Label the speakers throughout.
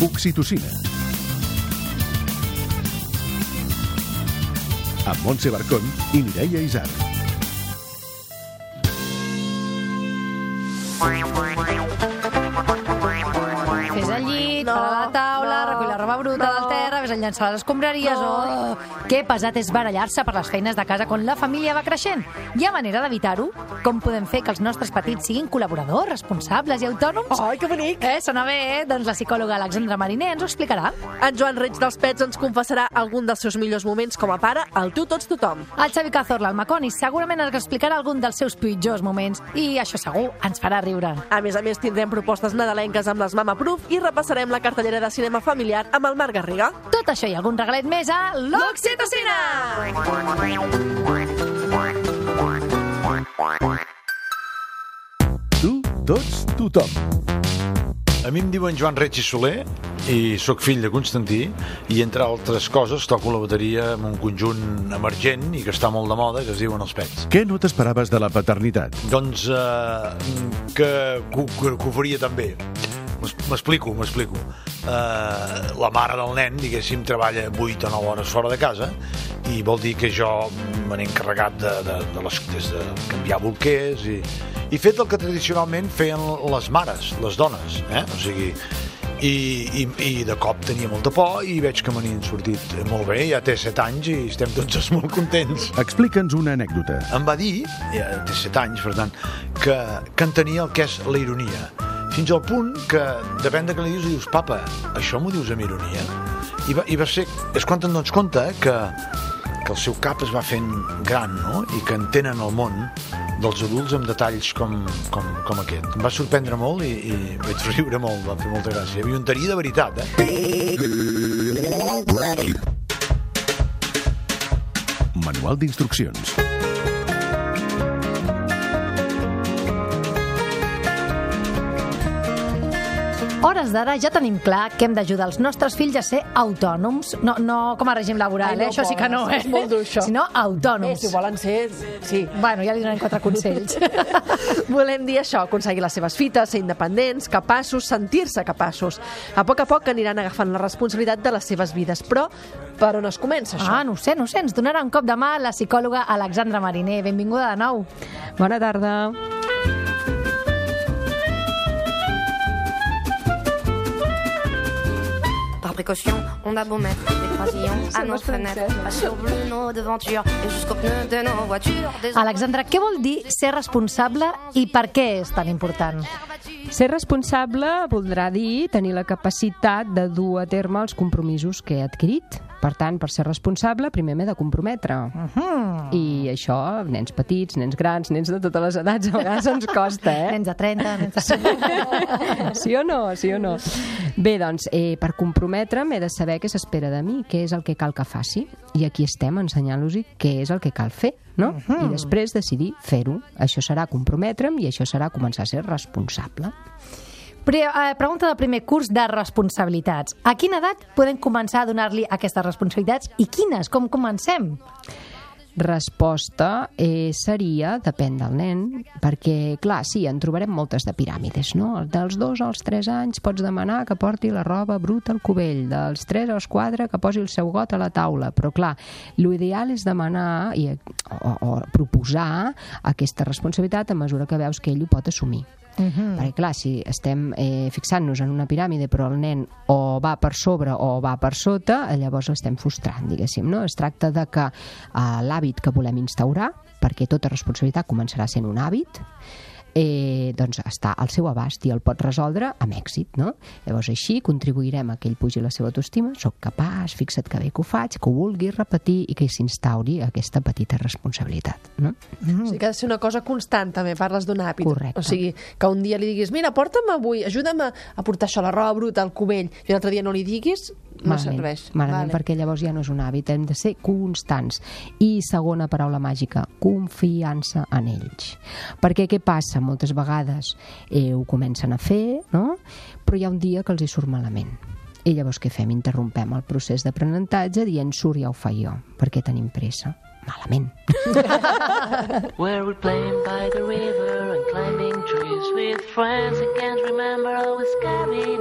Speaker 1: Oxitocina. Amb Montse Barcón i Mireia Isar.
Speaker 2: Fes el llit, no, para la taula, no, recull la roba bruta no. del ves a llançar les escombraries no. o... Que pesat és barallar-se per les feines de casa quan la família va creixent. Hi ha manera d'evitar-ho? Com podem fer que els nostres petits siguin col·laboradors, responsables i autònoms?
Speaker 3: Ai, que bonic!
Speaker 2: Eh, sona bé, eh? Doncs la psicòloga Alexandra Mariner ens ho explicarà.
Speaker 3: En Joan Reig dels Pets ens confessarà algun dels seus millors moments com a pare al Tu Tots Tothom.
Speaker 2: El Xavi Cazorla, el Maconi, segurament ens explicarà algun dels seus pitjors moments i això segur ens farà riure.
Speaker 3: A més a més, tindrem propostes nadalenques amb les Mama Proof i repassarem la cartellera de cinema familiar amb el Marc Garriga.
Speaker 2: Tot això i algun regalet més a l'Oxitocina!
Speaker 1: Tu, tots, tothom.
Speaker 4: A mi em diuen Joan Reig i Soler i sóc fill de Constantí i entre altres coses toco la bateria en un conjunt emergent i que està molt de moda que es diuen els Pets.
Speaker 1: Què no t'esperaves de la paternitat?
Speaker 4: Doncs eh, que, que, que, que ho faria també. M'explico, m'explico. Uh, la mare del nen, diguéssim, treballa 8 o 9 hores fora de casa i vol dir que jo me n'he encarregat de, de, de les, des de canviar bolquers i, i fet el que tradicionalment feien les mares, les dones, eh? O sigui, i, i, i de cop tenia molta por i veig que me n'hi han sortit molt bé, ja té 7 anys i estem tots molt contents.
Speaker 1: Explica'ns una anècdota.
Speaker 4: Em va dir, ja té 7 anys, per tant, que, que entenia el que és la ironia fins al punt que, depèn de què li dius, dius, papa, això m'ho dius amb ironia? I va, i va ser, és quan te'n dones compte que, que el seu cap es va fent gran, no?, i que entenen el món dels adults amb detalls com, com, com aquest. Em va sorprendre molt i, i vaig riure molt, va fer molta gràcia. Aviontaria de veritat, eh?
Speaker 1: Manual d'instruccions.
Speaker 2: Hores d'ara ja tenim clar que hem d'ajudar els nostres fills a ser autònoms. No, no com a règim laboral,
Speaker 3: Ai, no
Speaker 2: eh? això sí que no, eh?
Speaker 3: És molt dur, això.
Speaker 2: Sinó autònoms.
Speaker 3: Eh, si volen ser... Sí.
Speaker 2: Bueno, ja li donem quatre consells.
Speaker 3: Volem dir això, aconseguir les seves fites, ser independents, capaços, sentir-se capaços. A poc a poc aniran agafant la responsabilitat de les seves vides, però per on es comença, això?
Speaker 2: Ah, no sé, no sé. Ens donarà un cop de mà la psicòloga Alexandra Mariner. Benvinguda de nou.
Speaker 5: Bona tarda.
Speaker 6: Précaution, on a beau mettre des croisillons à nos fenêtres, pas sur nos devantures et jusqu'aux pneus de nos voitures.
Speaker 2: Alexandra, què vol dir ser responsable i per què és tan important?
Speaker 5: Ser responsable voldrà dir tenir la capacitat de dur a terme els compromisos que he adquirit. Per tant, per ser responsable, primer m'he de comprometre. Uh -huh. I això, nens petits, nens grans, nens de totes les edats, a vegades ens costa, eh?
Speaker 2: Nens de 30, nens de 60.
Speaker 5: sí o no? Sí o no? Bé, doncs, eh, per comprometre'm he de saber què s'espera de mi, què és el que cal que faci. I aquí estem ensenyant-los què és el que cal fer, no? Uh -huh. I després decidir fer-ho. Això serà comprometre'm i això serà començar a ser responsable.
Speaker 2: Pre eh, pregunta del primer curs de responsabilitats. A quina edat podem començar a donar-li aquestes responsabilitats i quines? Com comencem?
Speaker 5: Resposta eh, seria, depèn del nen, perquè, clar, sí, en trobarem moltes de piràmides, no? Dels dos als tres anys pots demanar que porti la roba bruta al cubell, dels tres als quatre que posi el seu got a la taula, però, clar, l'ideal és demanar i, o, o proposar aquesta responsabilitat a mesura que veus que ell ho pot assumir. Uh -huh. Perquè, clar, si estem eh, fixant-nos en una piràmide però el nen o va per sobre o va per sota, llavors l'estem frustrant, diguéssim. No? Es tracta de que eh, l'hàbit que volem instaurar, perquè tota responsabilitat començarà sent un hàbit, eh, doncs està al seu abast i el pot resoldre amb èxit. No? Llavors així contribuirem a que ell pugi la seva autoestima, soc capaç, fixa't que bé que ho faig, que ho vulgui repetir i que s'instauri aquesta petita responsabilitat. No?
Speaker 3: Mm. O sigui que ha de ser una cosa constant també, parles d'un hàbit.
Speaker 5: Correcte.
Speaker 3: O sigui, que un dia li diguis, mira, porta'm avui, ajuda'm a, a portar això, la roba bruta al cubell, i l'altre dia no li diguis, no
Speaker 5: malament,
Speaker 3: serveix.
Speaker 5: Malament,
Speaker 3: Vale.
Speaker 5: perquè llavors ja no és un hàbit, hem de ser constants. I segona paraula màgica, confiança en ells. Perquè què passa? Moltes vegades eh, ho comencen a fer, no? però hi ha un dia que els hi surt malament. I llavors què fem? Interrompem el procés d'aprenentatge dient surt ja ho faig jo, perquè tenim pressa. Malament.
Speaker 7: Where we're playing by the river climbing trees with friends. I can't remember always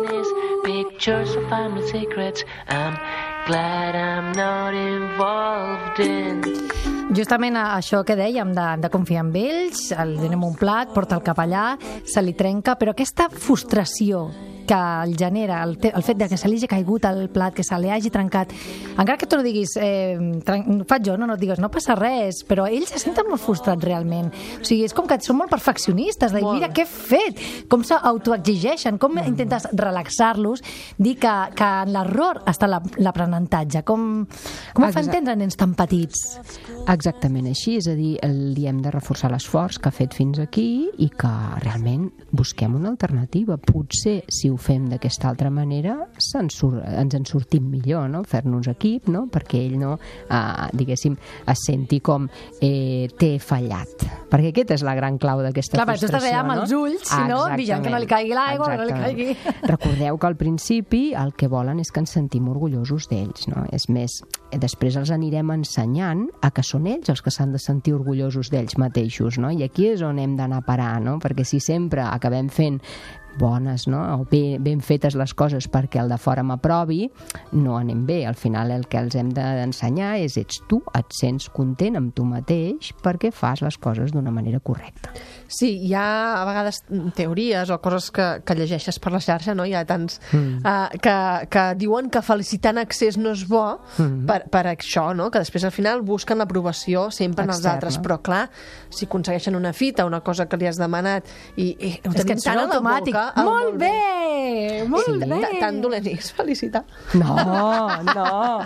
Speaker 7: these pictures of family secrets. I'm glad I'm not involved in.
Speaker 2: Justament això que dèiem de, de confiar en ells, el donem un plat, porta'l cap allà, se li trenca, però aquesta frustració que el genera, el, el fet de que se li hagi caigut el plat, que se li hagi trencat, encara que tu no diguis, eh, faig jo, no, no digues, no passa res, però ells se senten molt frustrats realment. O sigui, és com que són molt perfeccionistes, de dir, mira, què he fet? Com s'autoexigeixen? Com intentes relaxar-los? Dir que, que en l'error està la- l'aprenentatge. Com, com ho fa
Speaker 5: Exacte.
Speaker 2: entendre nens tan petits?
Speaker 5: Exactament així, és a dir, li hem de reforçar l'esforç que ha fet fins aquí i que realment busquem una alternativa. Potser, si ho fem d'aquesta altra manera, se'n surt, ens en sortim millor, no? fer-nos equip, no? perquè ell no, eh, diguéssim, es senti com eh, té fallat. Perquè aquesta és la gran clau d'aquesta
Speaker 2: Clar, perquè
Speaker 5: frustració.
Speaker 2: estàs allà amb
Speaker 5: no?
Speaker 2: els ulls, si no, vigilant que no li caigui l'aigua, no li caigui-
Speaker 5: Recordeu que al principi el que volen és que ens sentim orgullosos d'ells, no? És més, després els anirem ensenyant a que són ells els que s'han de sentir orgullosos d'ells mateixos, no? I aquí és on hem d'anar a parar, no? Perquè si sempre acabem fent bones, no? o bé, ben fetes les coses perquè el de fora m'aprovi, no anem bé. Al final el que els hem d'ensenyar és ets tu, et sents content amb tu mateix perquè fas les coses d'una manera correcta.
Speaker 3: Sí, hi ha a vegades teories o coses que, que llegeixes per la xarxa, no? Hi ha tants mm. uh, que, que diuen que felicitar en excés no és bo mm. per, per això, no? Que després al final busquen l'aprovació sempre en els
Speaker 5: Externa.
Speaker 3: altres, però clar, si aconsegueixen una fita, una cosa que li has demanat i, i ho
Speaker 2: És que
Speaker 3: tenim a la
Speaker 2: automàtic.
Speaker 3: boca... el
Speaker 2: Molt bé! Molt
Speaker 5: Sí.
Speaker 2: bé!
Speaker 3: Ta- Tan dolent és felicitar.
Speaker 5: No, no.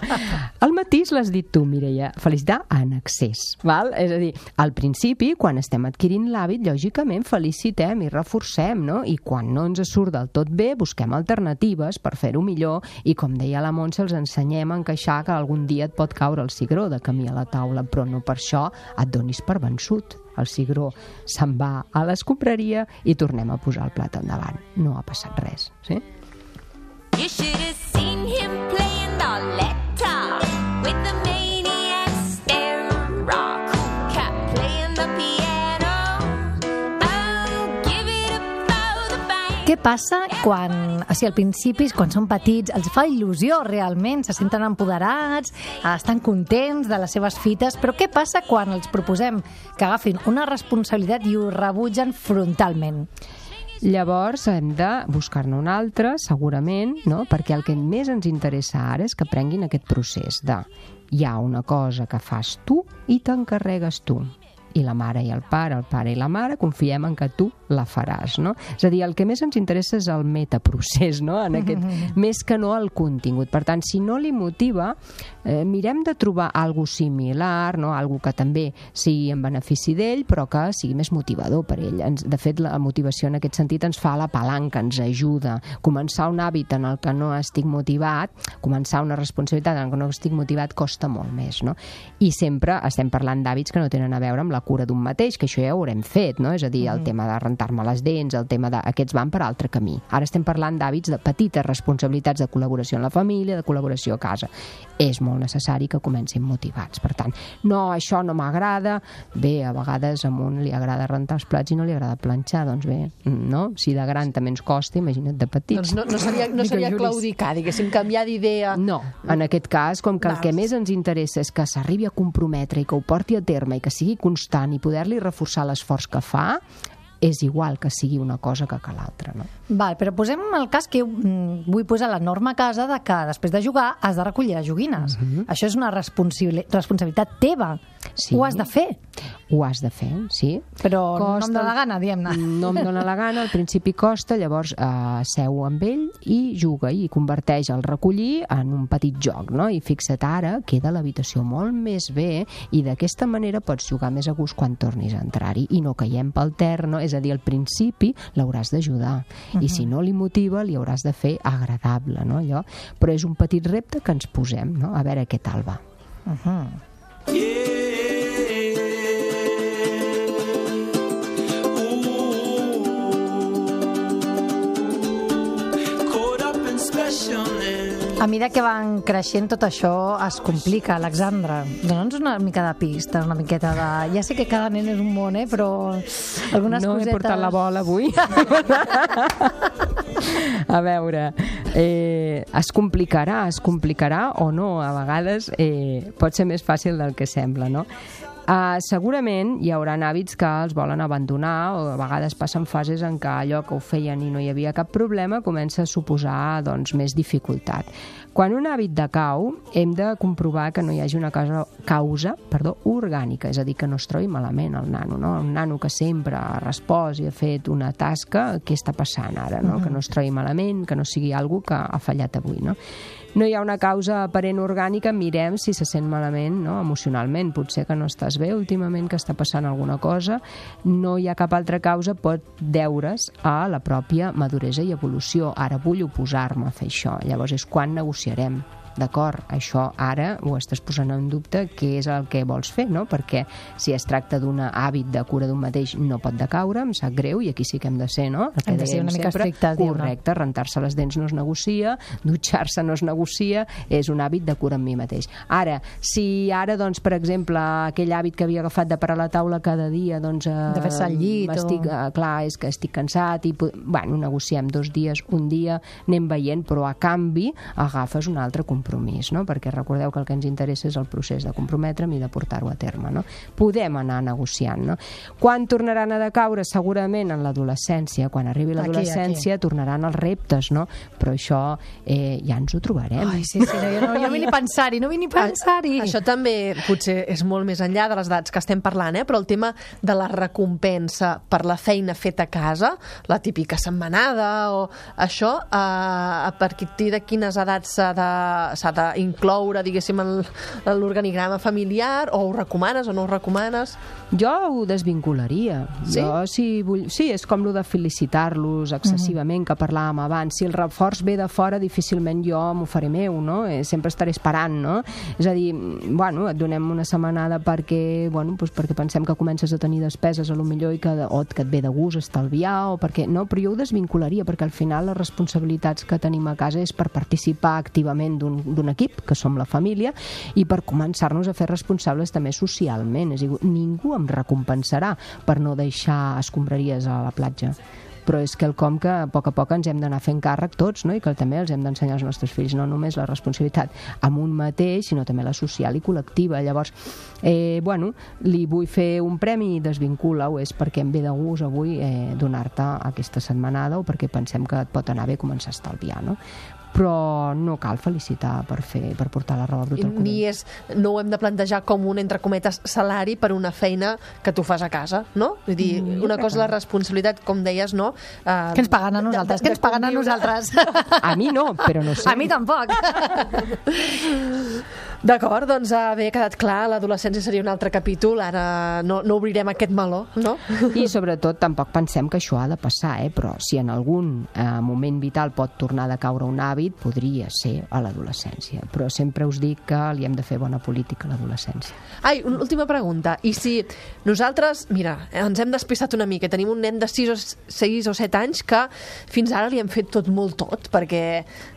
Speaker 5: El matís l'has dit tu, Mireia. Felicitar en excés. Val? És a dir, al principi, quan estem adquirint l'hàbit, lògicament felicitem i reforcem, no? I quan no ens surt del tot bé, busquem alternatives per fer-ho millor i, com deia la Montse, els ensenyem a encaixar que algun dia et pot caure el cigró de camí a la taula, però no per això et donis per vençut. El cigró se'n va a l'escombraria i tornem a posar el plat endavant. No ha passat res, sí?
Speaker 8: You should have seen him playing
Speaker 2: passa quan, o sigui, al principi, quan són petits, els fa il·lusió realment, se senten empoderats, estan contents de les seves fites, però què passa quan els proposem que agafin una responsabilitat i ho rebutgen frontalment?
Speaker 5: Llavors hem de buscar-ne un altre, segurament, no? perquè el que més ens interessa ara és que prenguin aquest procés de hi ha una cosa que fas tu i t'encarregues tu i la mare i el pare, el pare i la mare confiem en que tu la faràs, no? És a dir, el que més ens interessa és el metaprocés, no? En aquest, més que no el contingut. Per tant, si no li motiva, eh, mirem de trobar algo similar, no? Algo que també sigui en benefici d'ell, però que sigui més motivador per ell. Ens, de fet, la motivació en aquest sentit ens fa la palanca, ens ajuda. Començar un hàbit en el que no estic motivat, començar una responsabilitat en el que no estic motivat, costa molt més, no? I sempre estem parlant d'hàbits que no tenen a veure amb la cura d'un mateix, que això ja ho haurem fet, no? És a dir, el tema de rentar-me les dents, el tema de... Aquests van per altre camí. Ara estem parlant d'hàbits de petites responsabilitats de col·laboració en la família, de col·laboració a casa. És molt necessari que comencin motivats. Per tant, no, això no m'agrada. Bé, a vegades a un li agrada rentar els plats i no li agrada planxar. Doncs bé, no? Si de gran també ens costa, imagina't de petits.
Speaker 3: Doncs no, no seria, no seria claudicar, diguéssim, canviar d'idea.
Speaker 5: No, en aquest cas, com que el que
Speaker 3: Vals.
Speaker 5: més ens interessa és que s'arribi a comprometre i que ho porti a terme i que sigui constant i poder-li reforçar l'esforç que fa, és igual que sigui una cosa que que l'altra, no?
Speaker 2: Val, però posem el cas que mm, vull posar la norma a casa de que després de jugar has de recollir les joguines. Això és una responsabili- responsabilitat teva.
Speaker 5: Sí.
Speaker 2: Ho has de fer,
Speaker 5: Ho has de fer, sí.
Speaker 2: però no em dóna la gana, diguem-ne.
Speaker 5: No em dóna la gana, al principi costa, llavors eh, seu amb ell i juga i converteix el recollir en un petit joc, no? I fixa't ara, queda l'habitació molt més bé i d'aquesta manera pots jugar més a gust quan tornis a entrar-hi i no caiem pel terra, no? És a dir, al principi l'hauràs d'ajudar i si no li motiva li hauràs de fer agradable, no? Allò. Però és un petit repte que ens posem, no? A veure què tal va.
Speaker 2: A mesura que van creixent tot això es complica, Alexandra. Dóna'ns una mica de pista, una miqueta de... Ja sé que cada nen és un món, eh? però algunes
Speaker 5: no
Speaker 2: cosetes...
Speaker 5: he portat la bola avui. a veure, eh, es complicarà, es complicarà o no, a vegades eh, pot ser més fàcil del que sembla, no? Uh, segurament hi haurà hàbits que els volen abandonar o a vegades passen fases en què allò que ho feien i no hi havia cap problema comença a suposar doncs, més dificultat. Quan un hàbit decau, hem de comprovar que no hi hagi una causa, causa perdó, orgànica, és a dir, que no es trobi malament el nano. No? Un nano que sempre ha respost i ha fet una tasca, què està passant ara? No? Que no es trobi malament, que no sigui algo que ha fallat avui. No? No hi ha una causa aparent orgànica, mirem si se sent malament no? emocionalment. Potser que no estàs bé últimament, que està passant alguna cosa. No hi ha cap altra causa, pot deure's a la pròpia maduresa i evolució. Ara vull oposar-me a fer això. Llavors és quan negociarem d'acord, això ara ho estàs posant en dubte, què és el que vols fer, no? Perquè si es tracta d'un hàbit de cura d'un mateix no pot decaure, em sap greu, i aquí sí que hem de ser, no? El que
Speaker 2: Hem de ser una mica
Speaker 5: sempre,
Speaker 2: estrictes?
Speaker 5: Correcte, rentar-se les dents no es negocia, dutxar-se no es negocia, és un hàbit de cura amb mi mateix. Ara, si ara, doncs, per exemple, aquell hàbit que havia agafat de parar a la taula cada dia, doncs... Eh,
Speaker 2: De fer-se al llit o-
Speaker 5: Estic, eh, clar, és que estic cansat i, bueno, negociem dos dies, un dia, anem veient, però a canvi agafes un altre compromís, no? Perquè recordeu que el que ens interessa és el procés de comprometre'm i de portar-ho a terme, no? Podem anar negociant, no? Quan tornaran a decaure? Segurament en l'adolescència. Quan arribi l'adolescència tornaran els reptes, no? Però això eh, ja ens ho trobarem.
Speaker 2: Ai, sí, sí, no, jo no, jo no vull ni pensar-hi, no vull ni pensar-hi.
Speaker 3: Això també potser és molt més enllà de les edats que estem parlant, eh? però el tema de la recompensa per la feina feta a casa, la típica setmanada o això, eh, a partir de quines edats s'ha de- s'ha d'incloure, diguéssim, en l'organigrama familiar, o ho recomanes o no ho recomanes?
Speaker 5: Jo ho desvincularia.
Speaker 3: Sí?
Speaker 5: Jo, si vull... sí, és com lo de felicitar-los excessivament, que parlàvem abans. Si el reforç ve de fora, difícilment jo m'ho faré meu, no? Eh, sempre estaré esperant, no? És a dir, mm, bueno, et donem una setmanada perquè, bueno, doncs perquè pensem que comences a tenir despeses a lo millor i que, o que et ve de gust estalviar, o perquè... No, però jo ho desvincularia, perquè al final les responsabilitats que tenim a casa és per participar activament d'un d'un equip, que som la família, i per començar-nos a fer responsables també socialment. És a dir, ningú em recompensarà per no deixar escombraries a la platja però és que el com que a poc a poc ens hem d'anar fent càrrec tots, no? i que també els hem d'ensenyar als nostres fills no només la responsabilitat amb un mateix, sinó també la social i col·lectiva. Llavors, eh, bueno, li vull fer un premi i desvincula-ho, és perquè em ve de gust avui eh, donar-te aquesta setmanada o perquè pensem que et pot anar bé començar a estalviar, no? Però no cal felicitar per fer per portar la roba bruta al cubell.
Speaker 3: Ni és, no ho hem de plantejar com un, entre cometes, salari per una feina que tu fas a casa, no? Vull dir,
Speaker 5: Mm,
Speaker 3: una cosa
Speaker 5: que
Speaker 3: la responsabilitat, com deies, no? Uh,
Speaker 2: Que ens paguen a nosaltres, que ens paguen a nosaltres.
Speaker 5: A mi no, però no sé.
Speaker 2: A mi tampoc.
Speaker 3: D'acord, doncs uh, bé, ha quedat clar, l'adolescència seria un altre capítol, ara no, no obrirem aquest meló, no?
Speaker 5: I sobretot tampoc pensem que això ha de passar, eh? però si en algun eh, moment vital pot tornar a caure un hàbit, podria ser a l'adolescència. Però sempre us dic que li hem de fer bona política a l'adolescència.
Speaker 3: Ai, una última pregunta. I si nosaltres, mira, ens hem despistat una mica, tenim un nen de 6 o, 6 o 7 anys que fins ara li hem fet tot molt tot, perquè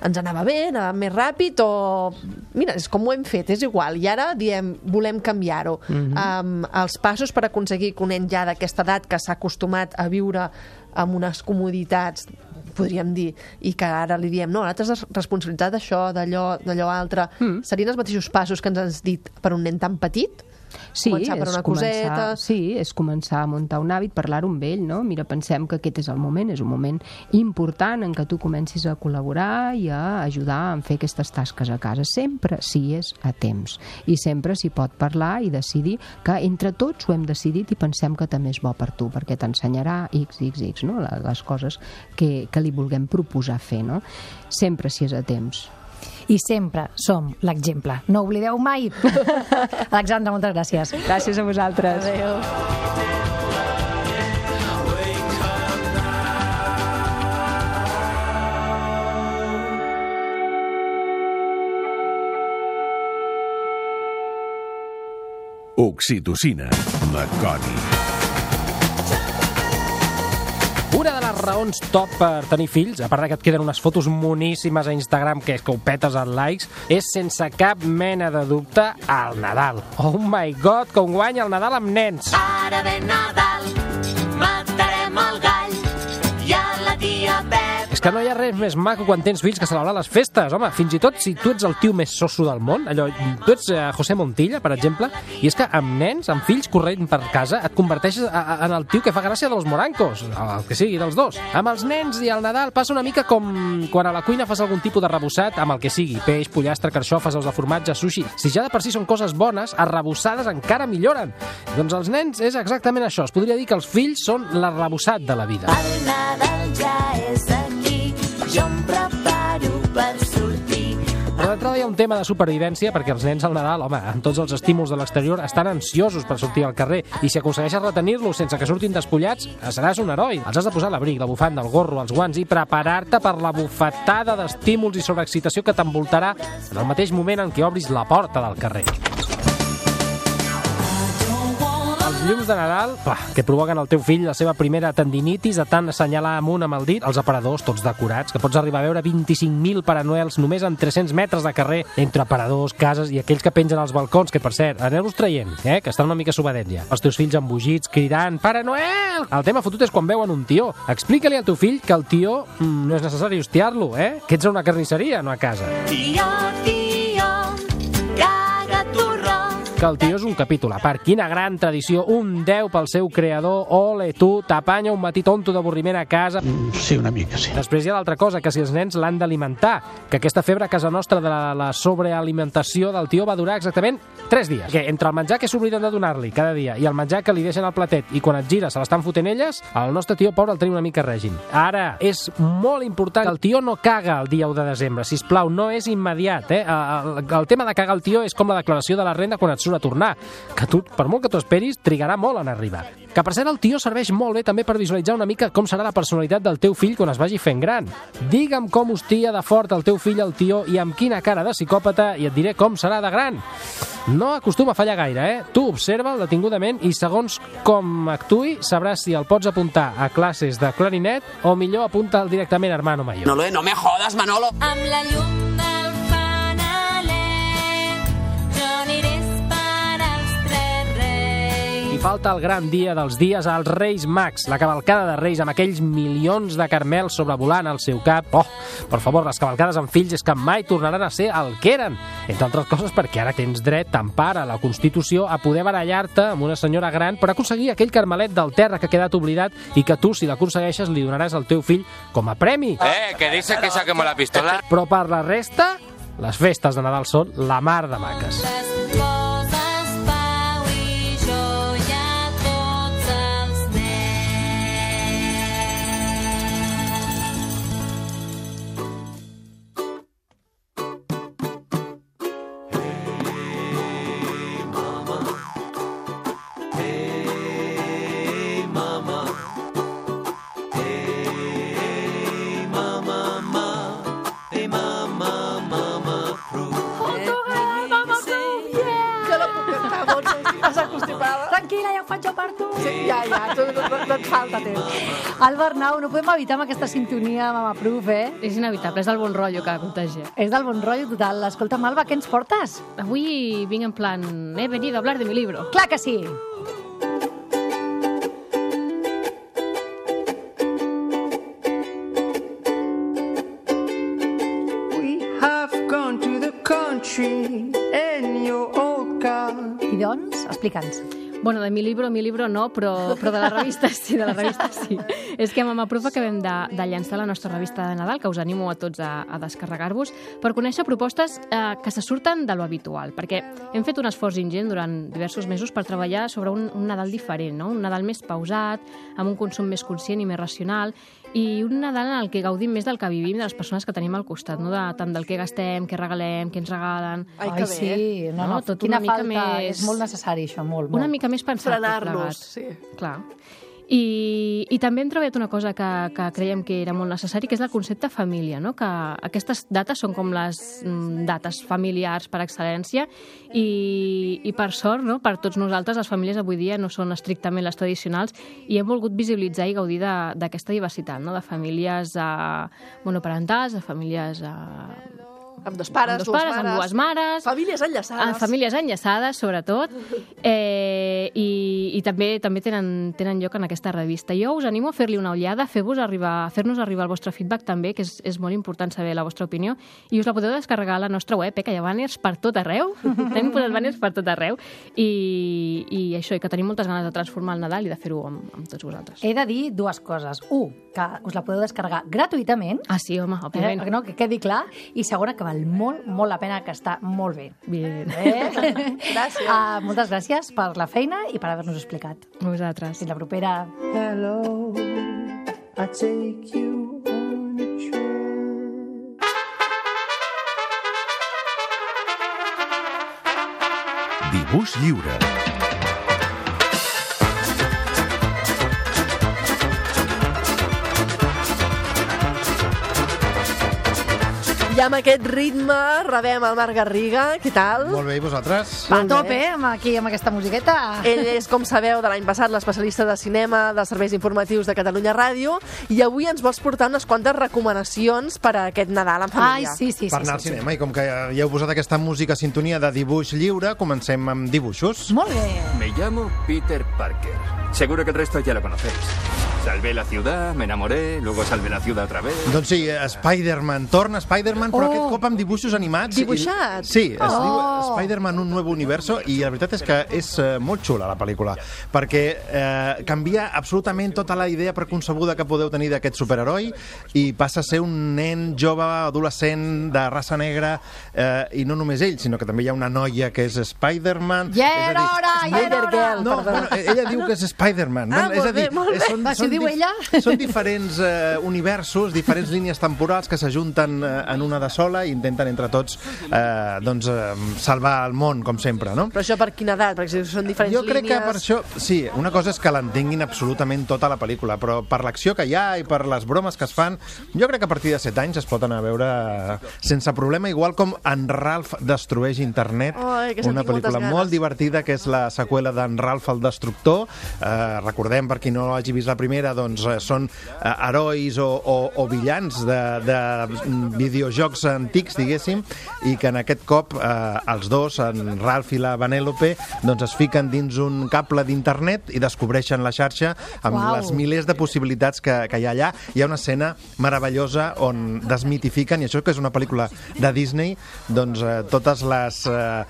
Speaker 3: ens anava bé, anava més ràpid, o... Mira, és com ho hem fet, és igual. I ara diem, volem canviar-ho. Mm -hmm. um, els passos per aconseguir que un nen ja d'aquesta edat que s'ha acostumat a viure amb unes comoditats podríem dir, i que ara li diem no, ara t'has responsabilitat d'això, d'allò, d'allò altre, mm. serien els mateixos passos que ens has dit per un nen tan petit?
Speaker 5: Sí,
Speaker 3: Començar per una
Speaker 5: començar,
Speaker 3: coseta.
Speaker 5: sí, és començar a muntar un hàbit, parlar-ho amb ell, no? Mira, pensem que aquest és el moment, és un moment important en què tu comencis a col·laborar i a ajudar a fer aquestes tasques a casa, sempre si és a temps. I sempre s'hi pot parlar i decidir que entre tots ho hem decidit i pensem que també és bo per tu, perquè t'ensenyarà x, x, x, no? Les coses que, que li vulguem proposar fer, no? Sempre si és a temps.
Speaker 2: I sempre som l'exemple. No oblideu mai. Alexandra, moltes gràcies.
Speaker 5: Gràcies a vosaltres.
Speaker 3: Adéu.
Speaker 1: Oxitocina. Maconi.
Speaker 9: Raons top per tenir fills, a part que et queden unes fotos moníssimes a Instagram que, que ho petes en likes, és sense cap mena de dubte el Nadal. Oh my god, com guanya el Nadal amb nens!
Speaker 8: Ara ve Nadal,
Speaker 9: que no hi ha res més maco quan tens fills que celebrar les festes, home. Fins i tot si tu ets el tio més soso del món, allò, tu ets eh, José Montilla, per exemple, i és que amb nens, amb fills corrent per casa, et converteixes a, a, en el tio que fa gràcia dels morancos, el que sigui, dels dos. Amb els nens i el Nadal passa una mica com quan a la cuina fas algun tipus de rebossat amb el que sigui, peix, pollastre, carxofes, ous de formatge, sushi. Si ja de per si són coses bones, arrebossades encara milloren. Doncs els nens és exactament això. Es podria dir que els fills són l'arrebossat de la vida.
Speaker 8: El Nadal
Speaker 9: tema de supervivència perquè els nens al Nadal, home, amb tots els estímuls de l'exterior, estan ansiosos per sortir al carrer i si aconsegueixes retenir-los sense que surtin despullats, seràs un heroi. Els has de posar l'abric, la bufanda, el gorro, els guants i preparar-te per la bufetada d'estímuls i sobreexcitació que t'envoltarà en el mateix moment en què obris la porta del carrer. Els llums de Nadal, pah, que provoquen al teu fill la seva primera tendinitis de tant assenyalar amunt amb el dit, els aparadors tots decorats, que pots arribar a veure 25.000 paranoels només en 300 metres de carrer, entre aparadors, cases i aquells que pengen als balcons, que per cert, aneu-los traient, eh, que estan una mica subadets ja. Els teus fills embogits, cridant, Pare Noel! El tema fotut és quan veuen un tió. Explica-li al teu fill que el tió mm, no és necessari hostiar-lo, eh? Que ets a una carnisseria, no a casa.
Speaker 8: Tio, tio,
Speaker 9: que el tio és un capítol a part. Quina gran tradició, un 10 pel seu creador, ole tu, t'apanya un matí tonto d'avorriment a casa.
Speaker 10: Sí, una mica, sí.
Speaker 9: Després hi ha l'altra cosa, que si els nens l'han d'alimentar, que aquesta febre a casa nostra de la, la sobrealimentació del tio va durar exactament 3 dies. Que entre el menjar que s'obliden de donar-li cada dia i el menjar que li deixen al platet i quan et gira se l'estan fotent elles, el nostre tio pobre el tenim una mica règim. Ara, és molt important que el tio no caga el dia 1 de desembre, si plau, no és immediat. Eh? El, el, el tema de cagar el tio és com la declaració de la renda quan et surt a tornar, que tu, per molt que t'ho esperis, trigarà molt en arribar. Que per cert, el tio serveix molt bé també per visualitzar una mica com serà la personalitat del teu fill quan es vagi fent gran. Digue'm com hostia de fort el teu fill al tio i amb quina cara de psicòpata i et diré com serà de gran. No acostuma a fallar gaire, eh? Tu observa'l detingudament i segons com actui sabràs si el pots apuntar a classes de clarinet o millor apunta'l directament a Hermano Mayor.
Speaker 11: No, lo, no me jodas, Manolo.
Speaker 8: Amb la llum
Speaker 9: I falta el gran dia dels dies als Reis Mags, la cavalcada de Reis amb aquells milions de carmels sobrevolant al seu cap. Oh, per favor, les cavalcades amb fills és que mai tornaran a ser el que eren. Entre altres coses perquè ara tens dret, t'empara la Constitució, a poder barallar-te amb una senyora gran per aconseguir aquell carmelet del terra que ha quedat oblidat i que tu, si l'aconsegueixes, li donaràs al teu fill com a premi.
Speaker 11: Eh, que dice que saquemos la pistola.
Speaker 9: Però per la resta, les festes de Nadal són la mar de maques.
Speaker 8: Les
Speaker 3: falta temps.
Speaker 2: Albert Nau, no podem evitar amb aquesta sintonia Mama Proof, eh?
Speaker 12: És inevitable, és del bon rotllo que contagia.
Speaker 2: És del bon rotllo total. Escolta, Malva, què ens portes?
Speaker 12: Avui vinc en plan, he venido a hablar de mi libro.
Speaker 2: Clar que sí!
Speaker 13: We have gone to the country in your old car.
Speaker 2: I doncs, explica'ns.
Speaker 12: Bueno, de mi libro, mi libro no, però, però de la revista sí, de la revista sí. És que amb Proof acabem de, de llançar la nostra revista de Nadal, que us animo a tots a, a descarregar-vos, per conèixer propostes eh, que se surten de lo habitual, perquè hem fet un esforç ingent durant diversos mesos per treballar sobre un, un Nadal diferent, no? un Nadal més pausat, amb un consum més conscient i més racional, i un Nadal en el que gaudim més del que vivim, de les persones que tenim al costat, no? de, tant del que gastem, què regalem, què ens regalen...
Speaker 3: Ai,
Speaker 2: Ai
Speaker 3: que
Speaker 2: sí,
Speaker 3: bé.
Speaker 2: no, no,
Speaker 12: Tot
Speaker 2: quina
Speaker 12: una mica
Speaker 2: falta.
Speaker 12: més-
Speaker 2: És molt necessari, això, molt, molt.
Speaker 12: Una mica més pensat
Speaker 3: Frenar-los, sí.
Speaker 12: Clar. I, I també hem treballat una cosa que, que creiem que era molt necessari, que és el concepte família, no? que aquestes dates són com les mm, dates familiars per excel·lència i, i per sort, no? per tots nosaltres, les famílies avui dia no són estrictament les tradicionals i hem volgut visibilitzar i gaudir d'aquesta diversitat, no? de famílies eh, monoparentals, de famílies eh,
Speaker 3: Amb dos pares,
Speaker 12: amb dos
Speaker 3: dues
Speaker 12: pares, amb
Speaker 3: mares.
Speaker 12: dues mares,
Speaker 3: Famílies enllaçades.
Speaker 12: amb famílies enllaçades, sobretot, eh, i, i també també tenen, tenen lloc en aquesta revista. Jo us animo a fer-li una ullada, fer-vos arribar, fer-nos arribar el vostre feedback també, que és, és molt important saber la vostra opinió, i us la podeu descarregar a la nostra web, eh, que hi ha banners per tot arreu, tenim posat banners per tot arreu, i, i això, i que tenim moltes ganes de transformar el Nadal i de fer-ho amb, amb tots vosaltres.
Speaker 2: He de dir dues coses. Un, que us la podeu descarregar gratuïtament.
Speaker 12: Ah, sí, home, òbviament.
Speaker 2: Eh, no, que quedi clar. I segona, que val molt, molt la pena, que està molt bé.
Speaker 12: Bien.
Speaker 2: Eh?
Speaker 3: Gràcies.
Speaker 2: Uh, moltes gràcies per la feina i per haver-nos explicat.
Speaker 12: Vosaltres.
Speaker 2: Fins la propera.
Speaker 13: Hello, I take you on a trip.
Speaker 1: Dibuix lliure.
Speaker 3: I amb aquest ritme rebem el Marc Garriga. Què tal?
Speaker 10: Molt bé, i vosaltres?
Speaker 2: Va a tope, amb aquí, amb aquesta musiqueta.
Speaker 3: Ell és, com sabeu, de l'any passat l'especialista de cinema dels serveis informatius de Catalunya Ràdio i avui ens vols portar unes quantes recomanacions per a aquest Nadal en família.
Speaker 2: Ai, sí, sí,
Speaker 10: per
Speaker 2: sí.
Speaker 10: anar al
Speaker 2: sí, sí.
Speaker 10: cinema, i com que ja heu posat aquesta música sintonia de dibuix lliure, comencem amb dibuixos.
Speaker 2: Molt bé.
Speaker 14: Me llamo Peter Parker. Seguro que el resto ya lo conocéis. Salvé la ciudad, me enamoré, luego salvé la ciudad otra vez.
Speaker 10: Doncs sí, eh, Spider-Man, torna Spider-Man, però
Speaker 3: Oh.
Speaker 10: aquest cop amb dibuixos animats.
Speaker 3: Dibuixats?
Speaker 10: I, sí, es
Speaker 3: Oh.
Speaker 10: diu Spider-Man un nuevo universo i la veritat és que és eh, molt xula la pel·lícula, perquè eh, canvia absolutament tota la idea preconcebuda que podeu tenir d'aquest superheroi i passa a ser un nen jove, adolescent, de raça negra, eh, i no només ell, sinó que també hi ha una noia que és Spider-Man.
Speaker 2: Ja
Speaker 10: És a
Speaker 2: era
Speaker 10: dir,
Speaker 2: hora, ja era hora.
Speaker 10: no, bueno, ella diu que és Spider-Man.
Speaker 3: Ah,
Speaker 10: és
Speaker 3: molt
Speaker 10: a dir,
Speaker 3: bé, molt bé.
Speaker 10: són,
Speaker 2: ho diu ella.
Speaker 10: Són diferents eh, universos, diferents línies temporals que s'ajunten eh, en una de sola i intenten entre tots eh, doncs, eh, salvar el món, com sempre, no?
Speaker 3: Però això per quina edat? Perquè si són diferents
Speaker 10: Jo crec
Speaker 3: línies...
Speaker 10: que per això, sí, una cosa és que l'entenguin absolutament tota la pel·lícula, però per l'acció que hi ha i per les bromes que es fan, jo crec que a partir de 7 anys es pot anar a veure eh, sense problema, igual com en Ralph destrueix internet,
Speaker 3: Ai,
Speaker 10: una pel·lícula molt divertida que és la seqüela d'en Ralph el Destructor. Eh, recordem, per qui no hagi vist la primera, doncs eh, són eh, herois o, o, o villans de, de videojocs antics, diguéssim, i que en aquest cop eh, els dos, en Ralph i la Vanellope, doncs es fiquen dins un cable d'internet i descobreixen la xarxa amb
Speaker 2: Uau.
Speaker 10: les milers de possibilitats que, que hi ha allà. Hi ha una escena meravellosa on desmitifiquen, i això que és una pel·lícula de Disney, doncs eh, totes les, eh,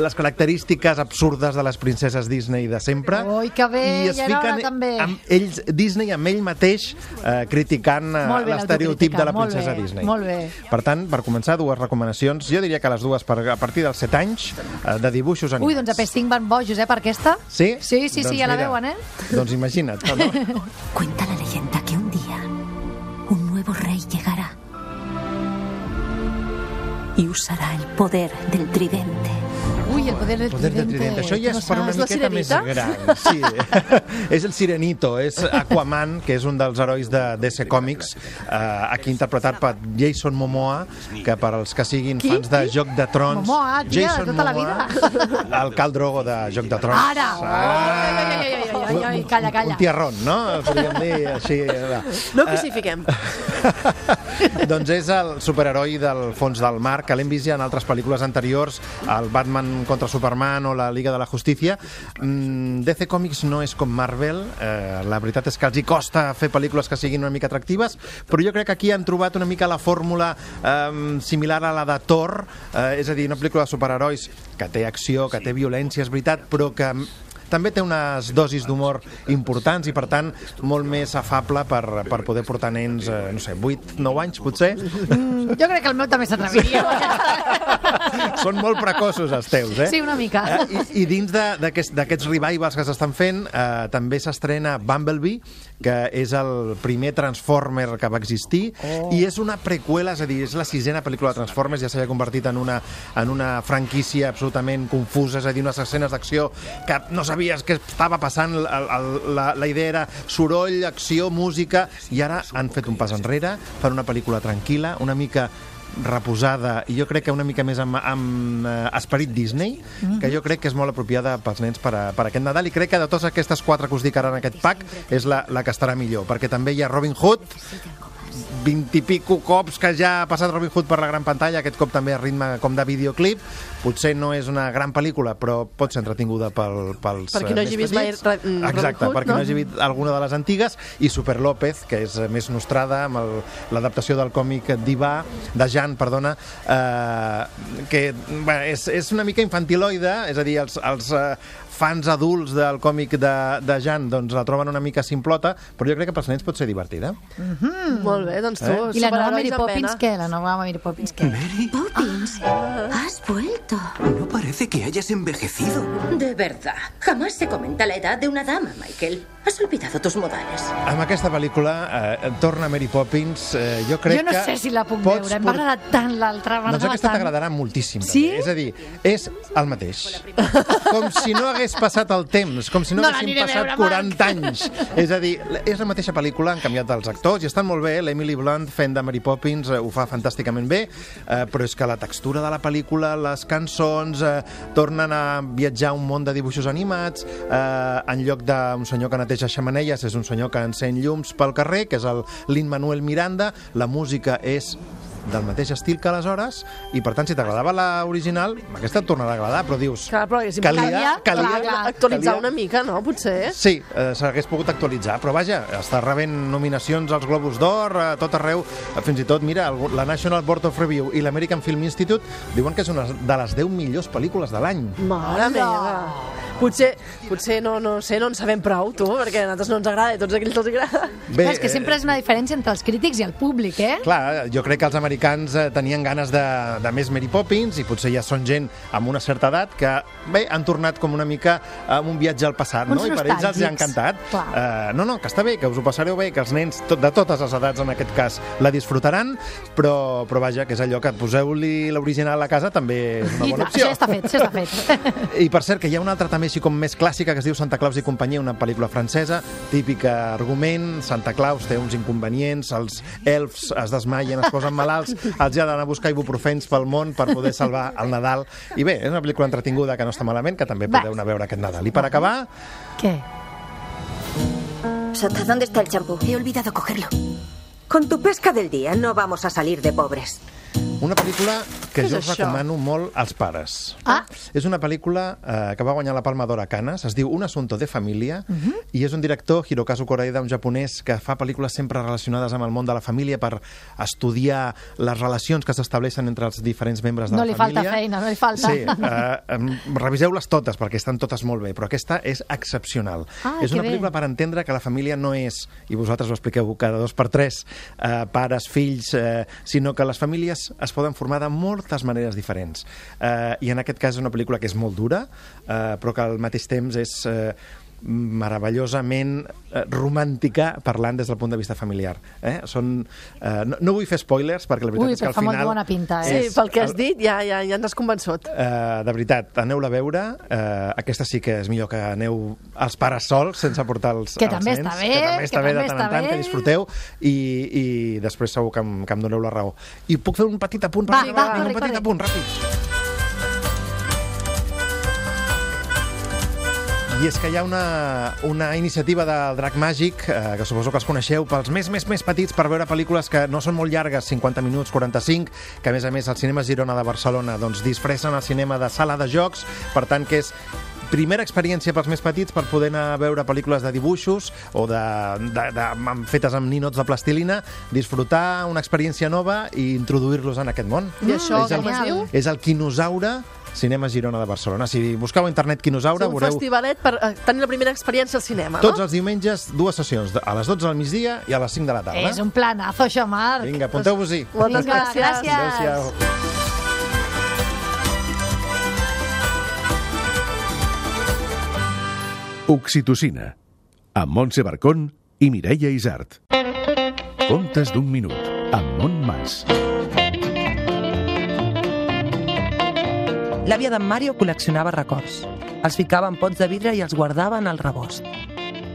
Speaker 10: les característiques absurdes de les princeses Disney de sempre.
Speaker 2: Ui, que bé,
Speaker 10: I es
Speaker 2: ja hora
Speaker 10: fiquen
Speaker 2: també.
Speaker 10: amb ells, Disney amb ell mateix eh, criticant eh, l'estereotip de la princesa
Speaker 2: bé,
Speaker 10: Disney.
Speaker 2: molt bé.
Speaker 10: Per tant, per començar, dues recomanacions. Jo diria que les dues per, a partir dels 7 anys eh, de dibuixos animats.
Speaker 2: Ui, doncs a P5 van bojos, eh, per aquesta.
Speaker 10: Sí?
Speaker 2: Sí, sí, sí,
Speaker 10: Doncs
Speaker 2: ja la
Speaker 10: mira,
Speaker 2: veuen, eh?
Speaker 10: Doncs imagina't. No?
Speaker 15: Cuenta la leyenda que un día un nuevo rey llegará y usará el poder del tridente.
Speaker 2: Ui, el poder del
Speaker 10: Poder del
Speaker 2: tridente.
Speaker 10: tridente. Això ja és per
Speaker 2: no
Speaker 10: una miqueta més gran. Sí. és el Sirenito, és Aquaman, que és un dels herois de DC Comics, eh, aquí interpretat per Jason Momoa, que per als que siguin
Speaker 2: Qui?
Speaker 10: fans de
Speaker 2: Qui?
Speaker 10: Joc de Trons...
Speaker 2: Momoa, tia,
Speaker 10: Jason
Speaker 2: tota la
Speaker 10: Momoa, El Cal Drogo de Joc de Trons.
Speaker 2: Ara! Ai, ai, ai, ai, ai, ai, ai, calla, calla.
Speaker 10: Un tiarrón, no? Podríem dir així.
Speaker 3: No
Speaker 10: Eh,
Speaker 3: crucifiquem.
Speaker 10: doncs és el superheroi del fons del mar, que l'hem vist ja en altres pel·lícules anteriors, el Batman contra Superman o la Liga de la Justícia. Mm, DC Comics no és com Marvel, eh, la veritat és que els hi costa fer pel·lícules que siguin una mica atractives, però jo crec que aquí han trobat una mica la fórmula eh, similar a la de Thor, eh, és a dir, una pel·lícula de superherois que té acció, que té violència, és veritat, però que també té unes dosis d'humor importants i, per tant, molt més afable per, per poder portar nens, eh, no sé, 8, 9 anys, potser.
Speaker 2: Mm, jo crec que el meu també s'atreviria.
Speaker 10: Són molt precoços els teus, eh?
Speaker 2: Sí, una mica.
Speaker 10: Eh, I, I dins d'aquests revivals que s'estan fent, eh, també s'estrena Bumblebee, que és el primer Transformer que va existir,
Speaker 2: Oh.
Speaker 10: i és una preqüela, és a dir, és la sisena pel·lícula de Transformers, ja s'havia convertit en una, en una franquícia absolutament confusa, és a dir, unes escenes d'acció que no sabies què estava passant, el, el, la, la idea era soroll, acció, música, i ara han fet un pas enrere, fan una pel·lícula tranquil·la, una mica reposada i jo crec que una mica més amb, amb eh, esperit Disney, que jo crec que és molt apropiada pels nens per, a, per aquest Nadal. I crec que de totes aquestes quatre que us dic ara en aquest pack és la, la que estarà millor, perquè també hi ha Robin Hood, 20 i pico cops que ja ha passat Robin Hood per la gran pantalla, aquest cop també a ritme com de videoclip. Potser no és una gran pel·lícula, però pot ser entretinguda pel, pels
Speaker 3: Per qui no
Speaker 10: eh,
Speaker 3: hagi
Speaker 10: més
Speaker 3: vist mai Robin
Speaker 10: Exacte,
Speaker 3: Hood,
Speaker 10: per qui
Speaker 3: no?
Speaker 10: no hagi vist alguna de les antigues, i Super López, que és més nostrada, amb l'adaptació del còmic Divà, de Jan, perdona, eh, que bé, és, és una mica infantiloide, és a dir, els, els eh, fans adults del còmic de, de Jan doncs la troben una mica simplota, però jo crec que pels nens pot ser divertida.
Speaker 3: Mm. Molt bé, doncs tu,
Speaker 10: Eh?
Speaker 2: I la nova Mary Poppins, què? La nova Mary Poppins, què?
Speaker 16: Poppins, has vuelto.
Speaker 17: No parece que hayas envejecido.
Speaker 16: De verdad, jamás se comenta la edad de una dama, Michael. Has olvidado tus modales.
Speaker 10: Amb aquesta pel·lícula eh, torna Mary Poppins, eh, jo crec
Speaker 2: jo no
Speaker 10: que...
Speaker 2: sé si la puc
Speaker 10: pots
Speaker 2: veure, em va agradar tant l'altra,
Speaker 10: Doncs aquesta t'agradarà moltíssim.
Speaker 2: Sí?
Speaker 10: També. És a dir, és el mateix. Com si no hagués passat el temps, com si no,
Speaker 2: No
Speaker 10: haguessin passat
Speaker 2: veure,
Speaker 10: 40 anys. És a dir, és la mateixa pel·lícula, han canviat els actors i estan molt bé. L'Emily Blunt fent de Mary Poppins eh, ho fa fantàsticament bé, eh, però és que la textura de la pel·lícula, les cançons, eh, tornen a viatjar un món de dibuixos animats, eh, en lloc d'un senyor que neteja xamanelles és un senyor que encén llums pel carrer, que és el Lin-Manuel Miranda, la música és del mateix estil que aleshores i per tant si t'agradava l'original aquesta et tornarà a agradar però dius
Speaker 3: Clar, però
Speaker 10: calia,
Speaker 3: calia,
Speaker 10: calia,
Speaker 3: clar, actualitzar
Speaker 10: calia.
Speaker 3: una mica, no? Potser.
Speaker 10: Sí, eh, s'hagués pogut actualitzar, però vaja, està rebent nominacions als Globus d'Or, a tot arreu, eh, fins i tot, mira, el- la National Board of Review i l'American Film Institute diuen que és una de les 10 millors pel·lícules de l'any.
Speaker 3: Mare meva. Potser, potser no, no sé, no en sabem prou, tu, perquè a nosaltres no ens agrada i a tots aquells els agrada.
Speaker 10: Bé,
Speaker 2: Clar, és que sempre és una diferència entre els crítics i el públic, eh?
Speaker 10: Clar, jo crec que els americans eh, tenien ganes de, de més Mary Poppins i potser ja són gent amb una certa edat que, bé, han tornat com una mica amb un viatge al passat,
Speaker 2: Uns
Speaker 10: no? I per ells els hi ha encantat.
Speaker 2: Clar.
Speaker 10: Uh, no, no, que està bé, que us ho passareu bé, que els nens tot, de totes les edats, en aquest cas, la disfrutaran, però, però vaja, que és allò que poseu-li l'original a casa també és una
Speaker 2: I
Speaker 10: bona
Speaker 2: clar,
Speaker 10: opció.
Speaker 2: això ja està fet, això està fet.
Speaker 10: I per cert, que hi ha una altra també així com més clàssica que es diu Santa Claus i companyia, una pel·lícula francesa, típica argument, Santa Claus té uns inconvenients, els elfs es desmaien, es posen malalts, els hi ha d'anar a buscar ibuprofens pel món per poder salvar el Nadal. I bé, és una pel·lícula entretinguda que no està malament, que també podeu anar a veure aquest Nadal. I per acabar,
Speaker 2: ¿Qué?
Speaker 18: Sota, ¿dónde está el champú? He olvidado cogerlo. Con tu pesca del día no vamos a salir de pobres.
Speaker 10: Una pel·lícula que jo us
Speaker 18: això?
Speaker 10: recomano molt als pares.
Speaker 2: Ah.
Speaker 10: És una pel·lícula eh, que va guanyar la Palma d'Or a Canes, es diu Un assunto de família,
Speaker 2: Mhm.
Speaker 10: i és un director, Hirokazu Koreeda, un japonès, que fa pel·lícules sempre relacionades amb el món de la família per estudiar les relacions que s'estableixen entre els diferents membres de
Speaker 2: No
Speaker 10: la
Speaker 2: li
Speaker 10: família.
Speaker 2: falta feina, no li falta.
Speaker 10: Sí, eh, reviseu-les totes, perquè estan totes molt bé, però aquesta és excepcional.
Speaker 2: Ah,
Speaker 10: és una
Speaker 2: bé.
Speaker 10: pel·lícula per entendre que la família no és, i vosaltres ho expliqueu cada dos per tres, eh, pares, fills, eh, sinó que les famílies es poden formar de moltes maneres diferents. Eh, I en aquest cas és una pel·lícula que és molt dura, eh, però que al mateix temps és... Eh, meravellosament eh, romàntica parlant des del punt de vista familiar. Eh? Són, eh, no, no vull fer spoilers perquè la veritat
Speaker 2: Ui,
Speaker 10: és que al
Speaker 2: fa molt
Speaker 10: final...
Speaker 2: bona pinta,
Speaker 3: Sí,
Speaker 2: eh?
Speaker 3: pel que has dit ja, ja, ja ens has convençut.
Speaker 10: Uh, de veritat, aneu-la a veure. Uh, aquesta sí que és millor que aneu els pares sols, sense portar els,
Speaker 2: Que
Speaker 10: els
Speaker 2: també
Speaker 10: nens.
Speaker 2: està bé,
Speaker 10: que també
Speaker 2: que
Speaker 10: està bé de tant en tant, que disfruteu i, i després segur que em, que em doneu la raó. I puc fer un petit apunt?
Speaker 2: Va,
Speaker 10: Vinga,
Speaker 2: va,
Speaker 10: vinga,
Speaker 2: corre,
Speaker 10: un petit
Speaker 2: corre.
Speaker 10: apunt, ràpid. I és que hi ha una, una iniciativa del Drac Màgic, eh, que suposo que els coneixeu, pels més, més, més petits per veure pel·lícules que no són molt llargues, 50 minuts, 45, que a més a més el cinema Girona de Barcelona doncs, disfressen el cinema de sala de jocs, per tant que és primera experiència pels més petits per poder anar a veure pel·lícules de dibuixos o de, de, de, amb, fetes amb ninots de plastilina, disfrutar una experiència nova i introduir-los en aquest món.
Speaker 3: I això
Speaker 10: és el,
Speaker 3: com es diu?
Speaker 10: És el Quinosaure Cinema Girona de Barcelona. Si busqueu a internet Quinosaure,
Speaker 3: És un
Speaker 10: veureu
Speaker 3: festivalet per eh, tenir la primera experiència al cinema,
Speaker 10: tots
Speaker 3: no?
Speaker 10: els diumenges dues sessions, a les 12 del migdia i a les 5 de la tarda.
Speaker 2: És un planazo, això, Marc.
Speaker 10: Vinga, apunteu-vos-hi.
Speaker 3: Moltes gràcies.
Speaker 2: gràcies.
Speaker 10: Adéu-siau.
Speaker 1: Oxitocina, amb Montse Barcón i Mireia Isart. Contes d'un minut, amb Mont Mas.
Speaker 19: L'àvia d'en Mario col·leccionava records. els ficava en pots de vidre i els guardava en el rebost.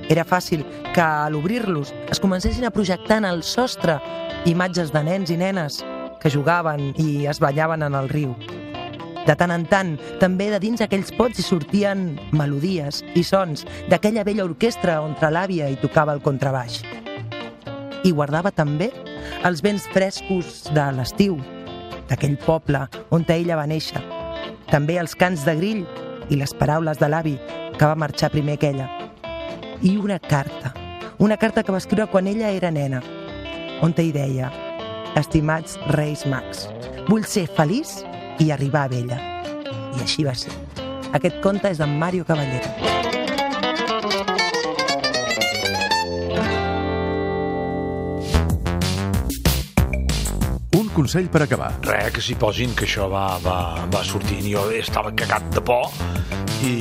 Speaker 19: Era fàcil que, a l'obrir-los, es comencessin a projectar en el sostre imatges de nens i nenes que jugaven i es ballaven en el riu. De tant en tant, també de dins aquells pots hi sortien melodies i sons d'aquella vella orquestra on l'àvia hi tocava el contrabaix. I guardava també els vents frescos de l'estiu, d'aquell poble on ella va néixer. També els cants de grill i les paraules de l'avi, que va marxar primer que ella. I una carta, una carta que va escriure quan ella era nena, on hi deia Estimats Reis Mags, vull ser feliç i arribar a vella. I així va ser. Aquest conte és d'en Mario Caballero.
Speaker 1: Un consell per acabar.
Speaker 4: Res, que s'hi posin, que això va, va, va sortint. Jo estava cagat de por i,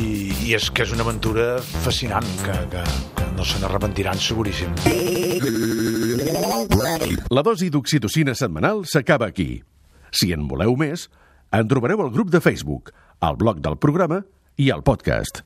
Speaker 4: i és que és una aventura fascinant, que, que, que no se n'arrepentiran seguríssim.
Speaker 1: La dosi d'oxitocina setmanal s'acaba aquí. Si en voleu més, en trobareu al grup de Facebook, al blog del programa i al podcast.